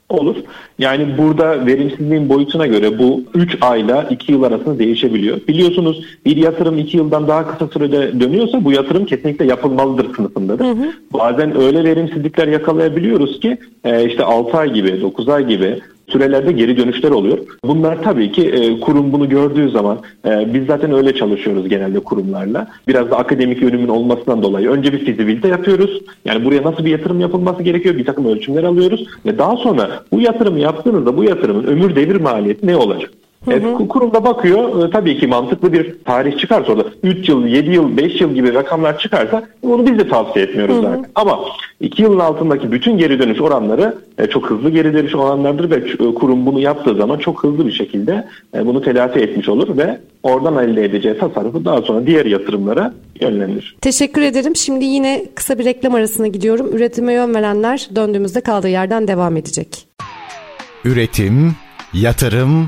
Olur. Yani burada verimsizliğin boyutuna göre bu 3 ayla 2 yıl arasında değişebiliyor. Biliyorsunuz bir yatırım 2 yıldan daha kısa sürede dönüyorsa bu yatırım kesinlikle yapılmalıdır sınıfındadır. Hı hı. Bazen öyle verimsizlikler yakalayabiliyoruz ki e, işte 6 ay gibi 9 ay gibi sürelerde geri dönüşler oluyor. Bunlar tabii ki e, kurum bunu gördüğü zaman e, biz zaten öyle çalışıyoruz genelde kurumlarla. Biraz da akademik yönümün olmasından dolayı önce bir fizibilite yapıyoruz. Yani buraya nasıl bir yatırım yapılması gerekiyor? Bir takım ölçümler alıyoruz ve daha sonra bu yatırımı yaptığınızda bu yatırımın ömür devir maliyeti ne olacak? Hı hı. kurumda bakıyor e, tabii ki mantıklı bir tarih çıkarsa orada 3 yıl, 7 yıl, 5 yıl gibi rakamlar çıkarsa bunu biz de tavsiye etmiyoruz hı hı. zaten. Ama 2 yılın altındaki bütün geri dönüş oranları e, çok hızlı geri dönüş oranlardır ve e, kurum bunu yaptığı zaman çok hızlı bir şekilde bunu telafi etmiş olur ve oradan elde edeceği tasarrufu daha sonra diğer yatırımlara yönlendirir. Teşekkür ederim. Şimdi yine kısa bir reklam arasına gidiyorum. Üretime yön verenler döndüğümüzde kaldığı yerden devam edecek. Üretim, yatırım,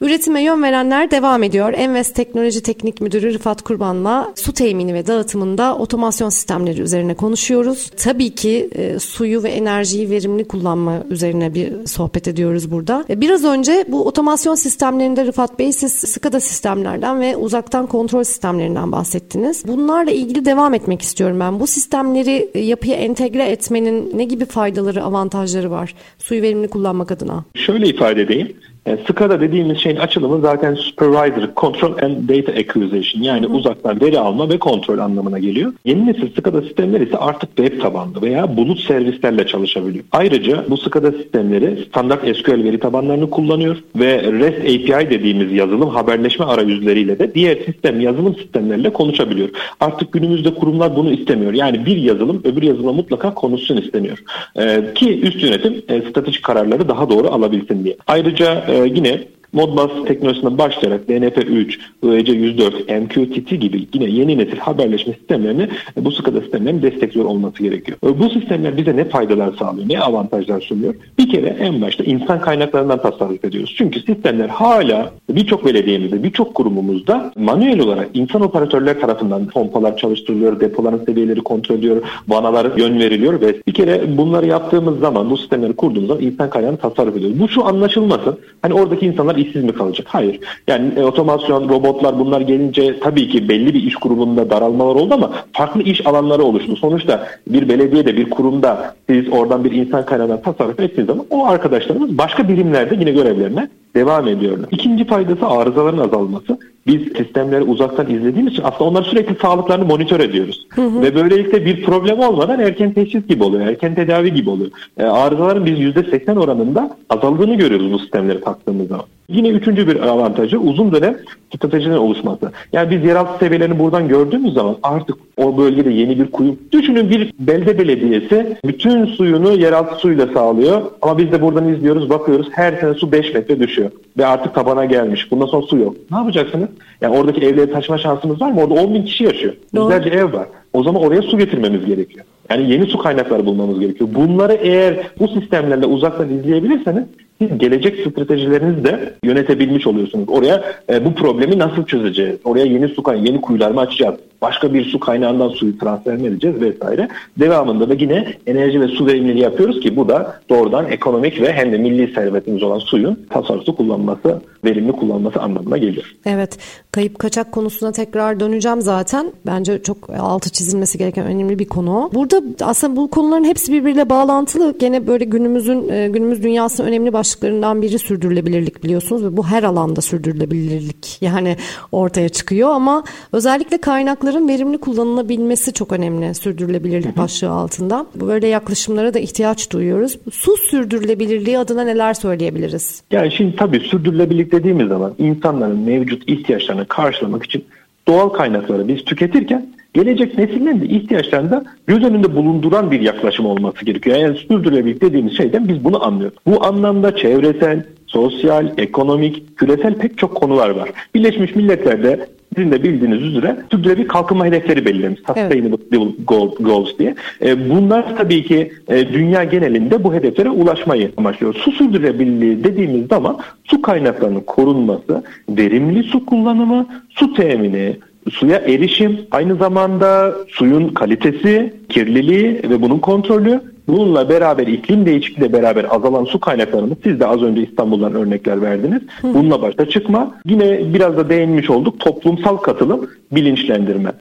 Üretime yön verenler devam ediyor. Envest Teknoloji Teknik Müdürü Rıfat Kurban'la su temini ve dağıtımında otomasyon sistemleri üzerine konuşuyoruz. Tabii ki e, suyu ve enerjiyi verimli kullanma üzerine bir sohbet ediyoruz burada. E, biraz önce bu otomasyon sistemlerinde Rıfat Bey siz SCADA sistemlerden ve uzaktan kontrol sistemlerinden bahsettiniz. Bunlarla ilgili devam etmek istiyorum ben. Bu sistemleri e, yapıya entegre etmenin ne gibi faydaları, avantajları var suyu verimli kullanmak adına? Şöyle ifade edeyim. E, SCADA dediğimiz şeyin açılımı zaten Supervisor Control and Data Acquisition yani Hı. uzaktan veri alma ve kontrol anlamına geliyor. Yeni nesil SCADA sistemleri ise artık web tabanlı veya bulut servislerle çalışabiliyor. Ayrıca bu SCADA sistemleri standart SQL veri tabanlarını kullanıyor ve REST API dediğimiz yazılım haberleşme arayüzleriyle de diğer sistem yazılım sistemleriyle konuşabiliyor. Artık günümüzde kurumlar bunu istemiyor. Yani bir yazılım öbür yazılıma mutlaka konuşsun istemiyor. Ee, ki üst yönetim e, stratejik kararları daha doğru alabilsin diye. Ayrıca e, yine Modbus teknolojisinden başlayarak DNP3, IEC104, MQTT gibi yine yeni nesil haberleşme sistemlerini bu SCADA sistemlerini destekliyor olması gerekiyor. Bu sistemler bize ne faydalar sağlıyor, ne avantajlar sunuyor? Bir kere en başta insan kaynaklarından tasarruf ediyoruz. Çünkü sistemler hala birçok belediyemizde, birçok kurumumuzda manuel olarak insan operatörler tarafından pompalar çalıştırılıyor, depoların seviyeleri kontrol ediyor, vanalar yön veriliyor ve bir kere bunları yaptığımız zaman, bu sistemleri kurduğumuz zaman insan kaynağını tasarruf ediyoruz. Bu şu anlaşılmasın. Hani oradaki insanlar işsiz mi kalacak? Hayır. Yani e, otomasyon, robotlar bunlar gelince tabii ki belli bir iş grubunda daralmalar oldu ama farklı iş alanları oluştu. Sonuçta bir belediyede, bir kurumda siz oradan bir insan kaynağından tasarruf ettiğiniz zaman o arkadaşlarımız başka birimlerde yine görevlerine devam ediyorlar. İkinci faydası arızaların azalması. Biz sistemleri uzaktan izlediğimiz için aslında onlar sürekli sağlıklarını monitör ediyoruz. Hı hı. Ve böylelikle bir problem olmadan erken teşhis gibi oluyor, erken tedavi gibi oluyor. E, arızaların biz %80 oranında azaldığını görüyoruz bu sistemleri taktığımız zaman. Yine üçüncü bir avantajı uzun dönem stratejilerin oluşması. Yani biz yeraltı seviyelerini buradan gördüğümüz zaman artık o bölgede yeni bir kuyu. Düşünün bir belde belediyesi bütün suyunu yeraltı suyla sağlıyor. Ama biz de buradan izliyoruz, bakıyoruz her sene su 5 metre düşüyor. Ve artık tabana gelmiş. Bundan sonra su yok. Ne yapacaksınız? Yani oradaki evleri taşıma şansımız var mı? Orada 10 bin kişi yaşıyor. Yüzlerce ev var. O zaman oraya su getirmemiz gerekiyor. Yani yeni su kaynakları bulmamız gerekiyor. Bunları eğer bu sistemlerle uzaktan izleyebilirseniz siz gelecek stratejilerinizi de yönetebilmiş oluyorsunuz. Oraya e, bu problemi nasıl çözeceğiz? Oraya yeni su kaynağı, yeni kuyular mı açacağız? Başka bir su kaynağından suyu transfer mi edeceğiz vesaire. Devamında da yine enerji ve su verimliliği yapıyoruz ki bu da doğrudan ekonomik ve hem de milli servetimiz olan suyun tasarruflu kullanması, verimli kullanması anlamına geliyor. Evet, kayıp kaçak konusuna tekrar döneceğim zaten. Bence çok altı çizilmesi gereken önemli bir konu. Burada aslında bu konuların hepsi birbiriyle bağlantılı. Gene böyle günümüzün e, günümüz dünyasının önemli başlıklarından biri sürdürülebilirlik biliyorsunuz ve bu her alanda sürdürülebilirlik yani ortaya çıkıyor ama özellikle kaynakların verimli kullanılabilmesi çok önemli sürdürülebilirlik başlığı altında. Böyle yaklaşımlara da ihtiyaç duyuyoruz. Su sürdürülebilirliği adına neler söyleyebiliriz? Yani şimdi tabii sürdürülebilirlik dediğimiz zaman insanların mevcut ihtiyaçlarını karşılamak için doğal kaynakları biz tüketirken gelecek nesillerin de ihtiyaçlarını da göz önünde bulunduran bir yaklaşım olması gerekiyor. Yani sürdürülebilirlik dediğimiz şeyden biz bunu anlıyoruz. Bu anlamda çevresel, sosyal, ekonomik, küresel pek çok konular var. Birleşmiş Milletler'de sizin de bildiğiniz üzere sürdürülebilir kalkınma hedefleri belirlemiş. Sustainable evet. Goals diye. E, bunlar tabii ki e, dünya genelinde bu hedeflere ulaşmayı amaçlıyor. Su sürdürülebilirliği dediğimiz zaman su kaynaklarının korunması, verimli su kullanımı, su temini, suya erişim, aynı zamanda suyun kalitesi, kirliliği ve bunun kontrolü Bununla beraber iklim değişikliğiyle beraber azalan su kaynaklarını siz de az önce İstanbul'dan örnekler verdiniz. Bununla başta çıkma. Yine biraz da değinmiş olduk. Toplumsal katılım, bilinçlendirme.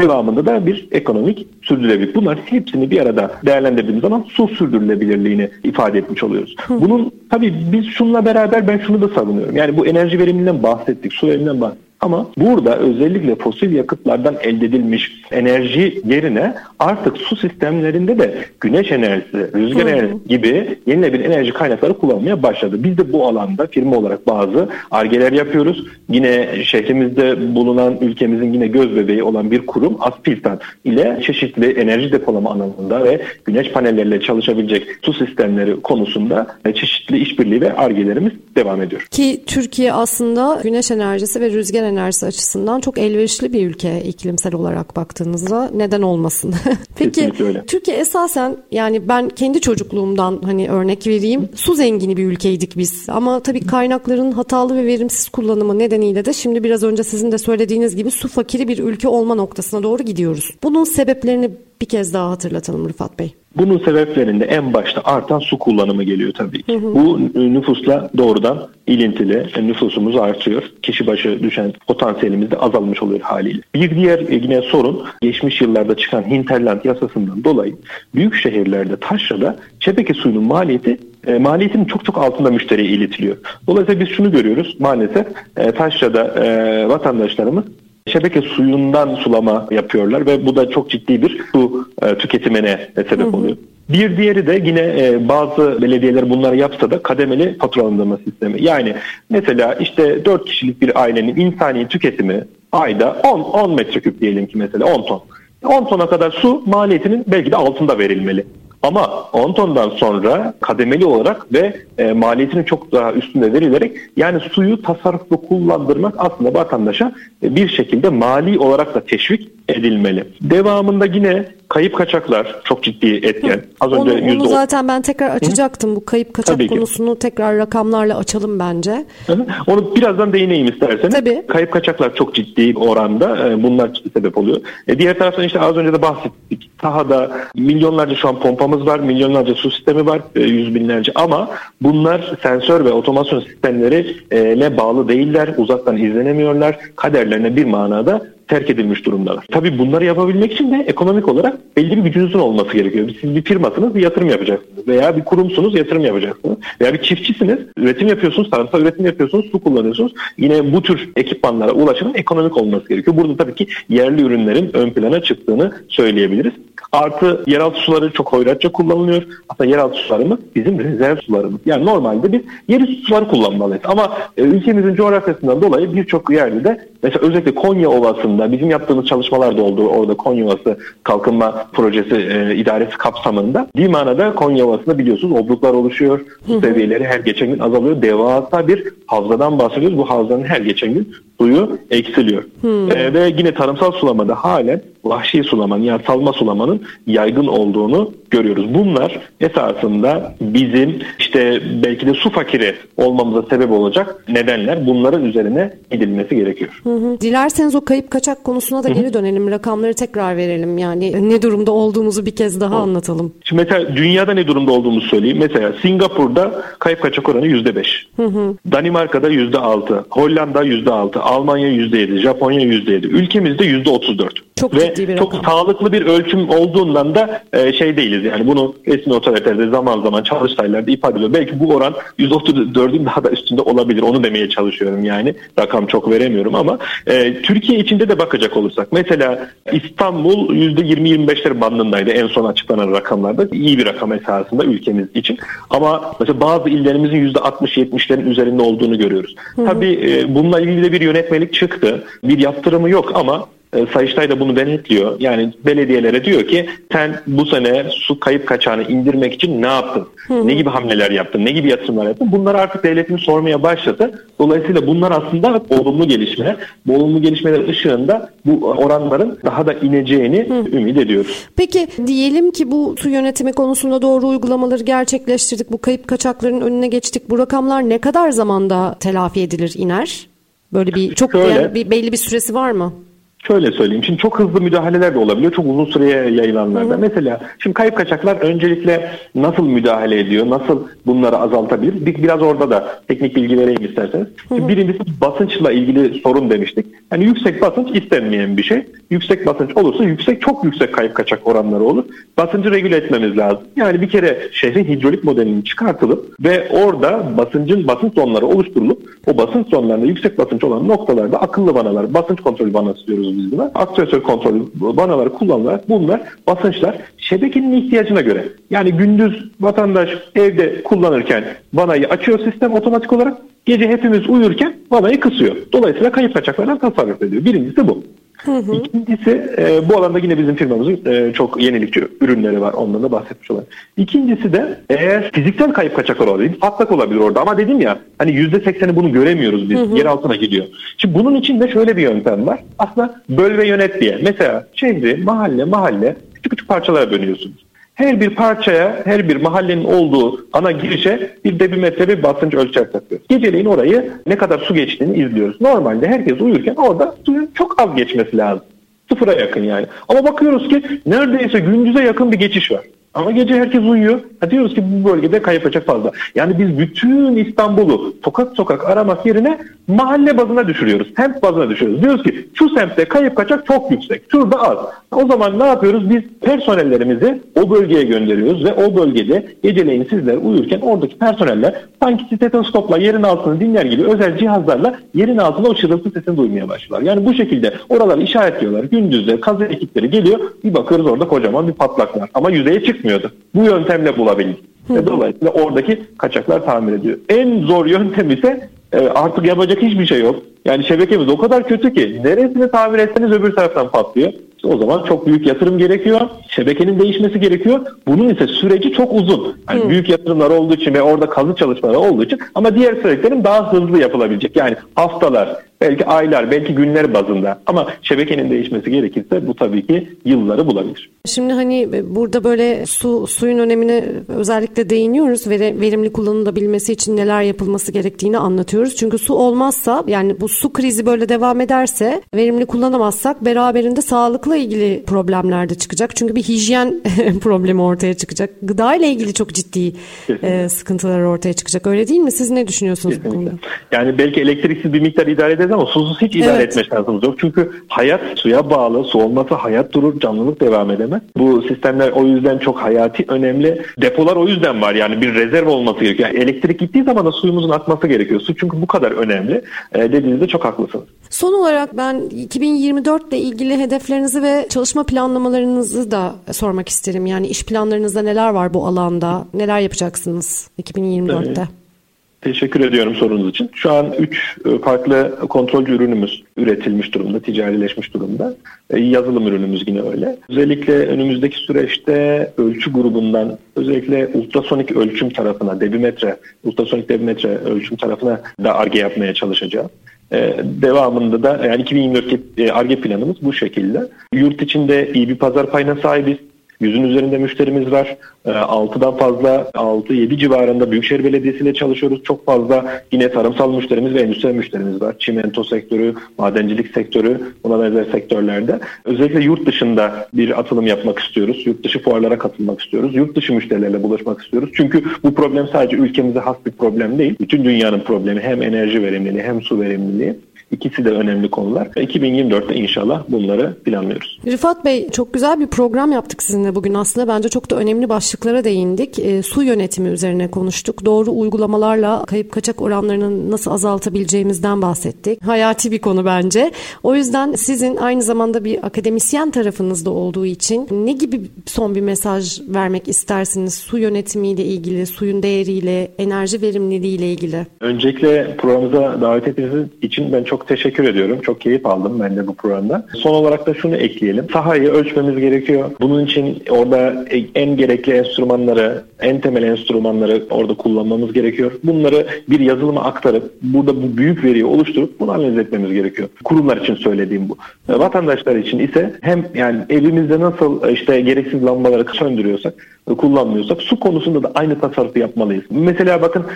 Devamında da bir ekonomik sürdürülebilirlik. Bunlar hepsini bir arada değerlendirdiğimiz zaman su sürdürülebilirliğini ifade etmiş oluyoruz. Bunun tabii biz şunla beraber ben şunu da savunuyorum. Yani bu enerji verimliliğinden bahsettik, su verimliliğinden bahsettik. Ama burada özellikle fosil yakıtlardan elde edilmiş enerji yerine artık su sistemlerinde de güneş enerjisi, rüzgar enerjisi gibi yenilenebilir enerji kaynakları kullanmaya başladı. Biz de bu alanda firma olarak bazı argeler yapıyoruz. Yine şehrimizde bulunan ülkemizin yine göz bebeği olan bir kurum Aspiltan ile çeşitli enerji depolama alanında ve güneş panelleriyle çalışabilecek su sistemleri konusunda çeşitli işbirliği ve argelerimiz devam ediyor. Ki Türkiye aslında güneş enerjisi ve rüzgar enerjisi açısından çok elverişli bir ülke iklimsel olarak baktığınızda neden olmasın? Peki Türkiye esasen yani ben kendi çocukluğumdan hani örnek vereyim su zengini bir ülkeydik biz ama tabii kaynakların hatalı ve verimsiz kullanımı nedeniyle de şimdi biraz önce sizin de söylediğiniz gibi su fakiri bir ülke olma noktasına doğru gidiyoruz. Bunun sebeplerini bir kez daha hatırlatalım Rıfat Bey. Bunun sebeplerinde en başta artan su kullanımı geliyor tabii ki. Hı hı. Bu nüfusla doğrudan ilintili. Nüfusumuz artıyor. Kişi başı düşen potansiyelimiz de azalmış oluyor haliyle. Bir diğer yine sorun geçmiş yıllarda çıkan hinterland yasasından dolayı büyük şehirlerde taşrada şebeke suyunun maliyeti e, maliyetinin çok çok altında müşteriye iletiliyor. Dolayısıyla biz şunu görüyoruz maalesef e, taşrada e, vatandaşlarımız şebeke suyundan sulama yapıyorlar ve bu da çok ciddi bir su e, tüketimine e, sebep oluyor. Bir diğeri de yine e, bazı belediyeler bunları yapsa da kademeli faturalandırma sistemi. Yani mesela işte 4 kişilik bir ailenin insani tüketimi ayda 10, 10 metreküp diyelim ki mesela 10 ton. 10 tona kadar su maliyetinin belki de altında verilmeli. Ama 10 tondan sonra kademeli olarak ve e, maliyetinin çok daha üstünde verilerek yani suyu tasarruflu kullandırmak aslında vatandaşa e, bir şekilde mali olarak da teşvik edilmeli. Devamında yine kayıp kaçaklar çok ciddi etken. Az önce onu, onu zaten ben tekrar açacaktım. Hı? Bu kayıp kaçak konusunu tekrar rakamlarla açalım bence. Onu birazdan değineyim isterseniz. Tabii. Kayıp kaçaklar çok ciddi oranda. E, bunlar sebep oluyor. E, diğer taraftan işte az önce de bahsettik. Sahada milyonlarca şu an pompamız var. Milyonlarca su sistemi var. E, yüz binlerce ama bunlar sensör ve otomasyon sistemlerine bağlı değiller. Uzaktan izlenemiyorlar. Kaderlerine bir manada terk edilmiş durumdalar. Tabii bunları yapabilmek için de ekonomik olarak belli bir gücünüzün olması gerekiyor. Siz bir firmasınız bir yatırım yapacaksınız veya bir kurumsunuz yatırım yapacaksınız veya bir çiftçisiniz üretim yapıyorsunuz, tarımsal üretim yapıyorsunuz, su kullanıyorsunuz. Yine bu tür ekipmanlara ulaşımın ekonomik olması gerekiyor. Burada tabii ki yerli ürünlerin ön plana çıktığını söyleyebiliriz. Artı yeraltı suları çok hoyratça kullanılıyor. Aslında yeraltı sularımız bizim rezerv sularımız. Yani normalde biz yeri suları kullanmalıyız. Ama e, ülkemizin coğrafyasından dolayı birçok yerde de mesela özellikle Konya Ovası'nda bizim yaptığımız çalışmalar da oldu. Orada Konya Ovası Kalkınma Projesi e, idaresi kapsamında. Dima'da Konya Ovası'nda biliyorsunuz obruklar oluşuyor. Su seviyeleri her geçen gün azalıyor. Devasa bir havzadan bahsediyoruz. Bu havzanın her geçen gün suyu eksiliyor. Hmm. E, ve yine tarımsal sulamada halen vahşi sulamanın yani salma sulamanın yaygın olduğunu görüyoruz. Bunlar esasında bizim işte belki de su fakiri olmamıza sebep olacak nedenler. Bunların üzerine gidilmesi gerekiyor. Hı hı. Dilerseniz o kayıp kaçak konusuna da hı hı. geri dönelim. Rakamları tekrar verelim. Yani ne durumda olduğumuzu bir kez daha hı. anlatalım. Şimdi mesela dünyada ne durumda olduğumuzu söyleyeyim. Mesela Singapur'da kayıp kaçak oranı %5. Hı hı. Danimarka'da %6. Hollanda %6. Almanya %7. Japonya %7. Ülkemizde %34. Çok Ve ciddi bir çok rakam. sağlıklı bir ölçüm olduğundan da e, şey değiliz. Yani bunu resmi otoritede zaman zaman çalıştaylarda ifade ediyor. Belki bu oran 134'ün daha da üstünde olabilir. Onu demeye çalışıyorum yani. Rakam çok veremiyorum ama e, Türkiye içinde de bakacak olursak. Mesela İstanbul %20-25'ler bandındaydı en son açıklanan rakamlarda. iyi bir rakam esasında ülkemiz için. Ama mesela bazı illerimizin %60-70'lerin üzerinde olduğunu görüyoruz. Hı-hı. Tabii e, bununla ilgili de bir yönetmelik çıktı. Bir yaptırımı yok ama Sayıştay da bunu denetliyor. Yani belediyelere diyor ki sen bu sene su kayıp kaçağını indirmek için ne yaptın? Hı-hı. Ne gibi hamleler yaptın? Ne gibi yatırımlar yaptın? Bunlar artık devletimiz sormaya başladı. Dolayısıyla bunlar aslında olumlu gelişmeler. Bu olumlu gelişmeler ışığında bu oranların daha da ineceğini Hı. ümit ediyoruz. Peki diyelim ki bu su yönetimi konusunda doğru uygulamaları gerçekleştirdik. Bu kayıp kaçakların önüne geçtik. Bu rakamlar ne kadar zamanda telafi edilir, iner? Böyle bir çok Şöyle, bir belli bir süresi var mı? Şöyle söyleyeyim. Şimdi çok hızlı müdahaleler de olabiliyor. Çok uzun süreye yayılanlarda. Hı. Mesela şimdi kayıp kaçaklar öncelikle nasıl müdahale ediyor? Nasıl bunları azaltabilir? Bir, biraz orada da teknik bilgi vereyim isterseniz. Hı. Birincisi basınçla ilgili sorun demiştik. Yani yüksek basınç istenmeyen bir şey. Yüksek basınç olursa yüksek çok yüksek kayıp kaçak oranları olur. Basıncı regüle etmemiz lazım. Yani bir kere şehrin hidrolik modelinin çıkartılıp ve orada basıncın basınç zonları oluşturulup o basınç zonlarında yüksek basınç olan noktalarda akıllı vanalar, basınç kontrol vanası diyoruz biz buna. Aktuatör kontrolü vanaları kullanılarak bunlar basınçlar şebekenin ihtiyacına göre. Yani gündüz vatandaş evde kullanırken vanayı açıyor sistem otomatik olarak. Gece hepimiz uyurken vanayı kısıyor. Dolayısıyla kayıp kaçaklardan tasarruf ediyor. Birincisi bu. Hı hı. İkincisi e, bu alanda yine bizim firmamızın e, çok yenilikçi ürünleri var. Ondan da bahsetmiş olalım. İkincisi de eğer fiziksel kayıp kaçaklar olabilir. Patlak olabilir orada ama dedim ya hani %80'i bunu göremiyoruz biz. Hı hı. Yer altına gidiyor. Şimdi bunun için de şöyle bir yöntem var. Aslında böl ve yönet diye. Mesela şehri mahalle mahalle küçük küçük parçalara bölüyorsunuz. Her bir parçaya, her bir mahallenin olduğu ana girişe bir debimetre bir basınç ölçer takıyoruz. Geceleyin orayı ne kadar su geçtiğini izliyoruz. Normalde herkes uyurken orada suyun çok az geçmesi lazım. Sıfıra yakın yani. Ama bakıyoruz ki neredeyse gündüze yakın bir geçiş var. Ama gece herkes uyuyor. Ha diyoruz ki bu bölgede kayıp açık fazla. Yani biz bütün İstanbul'u sokak sokak aramak yerine mahalle bazına düşürüyoruz. Semt bazına düşürüyoruz. Diyoruz ki şu semtte kayıp kaçak çok yüksek. Şurada az. O zaman ne yapıyoruz? Biz personellerimizi o bölgeye gönderiyoruz ve o bölgede geceleyin sizler uyurken oradaki personeller sanki stetoskopla yerin altını dinler gibi özel cihazlarla yerin altında o çırıltı sesini duymaya başlıyorlar. Yani bu şekilde oraları işaretliyorlar. Gündüzde kazı ekipleri geliyor. Bir bakıyoruz orada kocaman bir patlak var. Ama yüzeye çıkmıyordu. Bu yöntemle bulabildik. Ve dolayısıyla oradaki kaçaklar tamir ediyor. En zor yöntem ise e, artık yapacak hiçbir şey yok. Yani şebekemiz o kadar kötü ki neresini tamir etseniz öbür taraftan patlıyor. O zaman çok büyük yatırım gerekiyor. Şebekenin değişmesi gerekiyor. Bunun ise süreci çok uzun. Yani büyük yatırımlar olduğu için ve orada kazı çalışmaları olduğu için ama diğer süreçlerin daha hızlı yapılabilecek. Yani haftalar, belki aylar, belki günler bazında. Ama şebekenin değişmesi gerekirse bu tabii ki yılları bulabilir. Şimdi hani burada böyle su suyun önemine özellikle değiniyoruz ve verimli kullanılabilmesi için neler yapılması gerektiğini anlatıyoruz. Çünkü su olmazsa yani bu su krizi böyle devam ederse verimli kullanamazsak beraberinde sağlıkla ilgili problemler de çıkacak. Çünkü bir hijyen problemi ortaya çıkacak. Gıda ile ilgili çok ciddi e, sıkıntılar ortaya çıkacak. Öyle değil mi? Siz ne düşünüyorsunuz Kesinlikle. bu konuda? Yani belki elektriksiz bir miktar idare ederiz ama susuz hiç idare evet. etme şansımız yok. Çünkü hayat suya bağlı. Su olmasa hayat durur, canlılık devam edemez. Bu sistemler o yüzden çok hayati önemli. Depolar o yüzden var. Yani bir rezerv olması gerekiyor. Yani elektrik gittiği zaman da suyumuzun akması gerekiyor. Su çünkü bu kadar önemli. E, dediğinizde çok haklısınız. Son olarak ben 2024 ile ilgili hedeflerinizi ve çalışma planlamalarınızı da sormak isterim. Yani iş planlarınızda neler var bu alanda? Neler yapacaksınız 2024'te? Evet. Teşekkür ediyorum sorunuz için. Şu an 3 e, farklı kontrolcü ürünümüz üretilmiş durumda, ticarileşmiş durumda. E, yazılım ürünümüz yine öyle. Özellikle önümüzdeki süreçte ölçü grubundan özellikle ultrasonik ölçüm tarafına, debimetre, ultrasonik debimetre ölçüm tarafına da ARGE yapmaya çalışacağız. Ee, devamında da yani 2024 ARGE planımız bu şekilde. Yurt içinde iyi bir pazar payına sahibiz. Yüzün üzerinde müşterimiz var. 6'dan ee, fazla 6-7 civarında Büyükşehir Belediyesi ile çalışıyoruz. Çok fazla yine tarımsal müşterimiz ve endüstri müşterimiz var. Çimento sektörü, madencilik sektörü, buna benzer sektörlerde. Özellikle yurt dışında bir atılım yapmak istiyoruz. Yurt dışı fuarlara katılmak istiyoruz. Yurt dışı müşterilerle buluşmak istiyoruz. Çünkü bu problem sadece ülkemize has bir problem değil. Bütün dünyanın problemi hem enerji verimliliği hem su verimliliği. İkisi de önemli konular. 2024'te inşallah bunları planlıyoruz. Rıfat Bey çok güzel bir program yaptık sizinle bugün aslında. Bence çok da önemli başlıklara değindik. E, su yönetimi üzerine konuştuk. Doğru uygulamalarla kayıp kaçak oranlarını nasıl azaltabileceğimizden bahsettik. Hayati bir konu bence. O yüzden sizin aynı zamanda bir akademisyen tarafınızda olduğu için ne gibi son bir mesaj vermek istersiniz su yönetimiyle ilgili, suyun değeriyle, enerji verimliliğiyle ilgili? Öncelikle programımıza davet ettiğiniz için ben çok teşekkür ediyorum. Çok keyif aldım ben de bu programda. Son olarak da şunu ekleyelim. Sahayı ölçmemiz gerekiyor. Bunun için orada en gerekli enstrümanları, en temel enstrümanları orada kullanmamız gerekiyor. Bunları bir yazılıma aktarıp burada bu büyük veriyi oluşturup bunu analiz etmemiz gerekiyor. Kurumlar için söylediğim bu. Vatandaşlar için ise hem yani evimizde nasıl işte gereksiz lambaları söndürüyorsak, kullanmıyorsak su konusunda da aynı tasarrufu yapmalıyız. Mesela bakın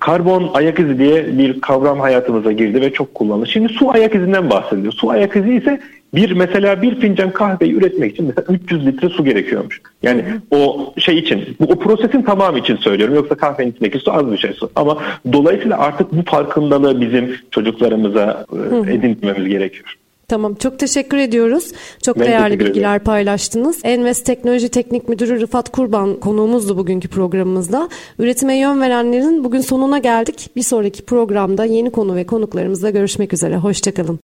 karbon ayak izi diye bir kavram hayatımıza girdi ve çok kullanılır. Şimdi su ayak izinden bahsediliyor. Su ayak izi ise bir mesela bir fincan kahveyi üretmek için mesela 300 litre su gerekiyormuş. Yani o şey için, bu, o prosesin tamamı için söylüyorum. Yoksa kahvenin içindeki su az bir şey su. Ama dolayısıyla artık bu farkındalığı bizim çocuklarımıza e, edinmemiz gerekiyor. Tamam çok teşekkür ediyoruz. Çok ben değerli bilgiler ederim. paylaştınız. Envest Teknoloji Teknik Müdürü Rıfat Kurban konuğumuzdu bugünkü programımızda. Üretime yön verenlerin bugün sonuna geldik. Bir sonraki programda yeni konu ve konuklarımızla görüşmek üzere. Hoşçakalın.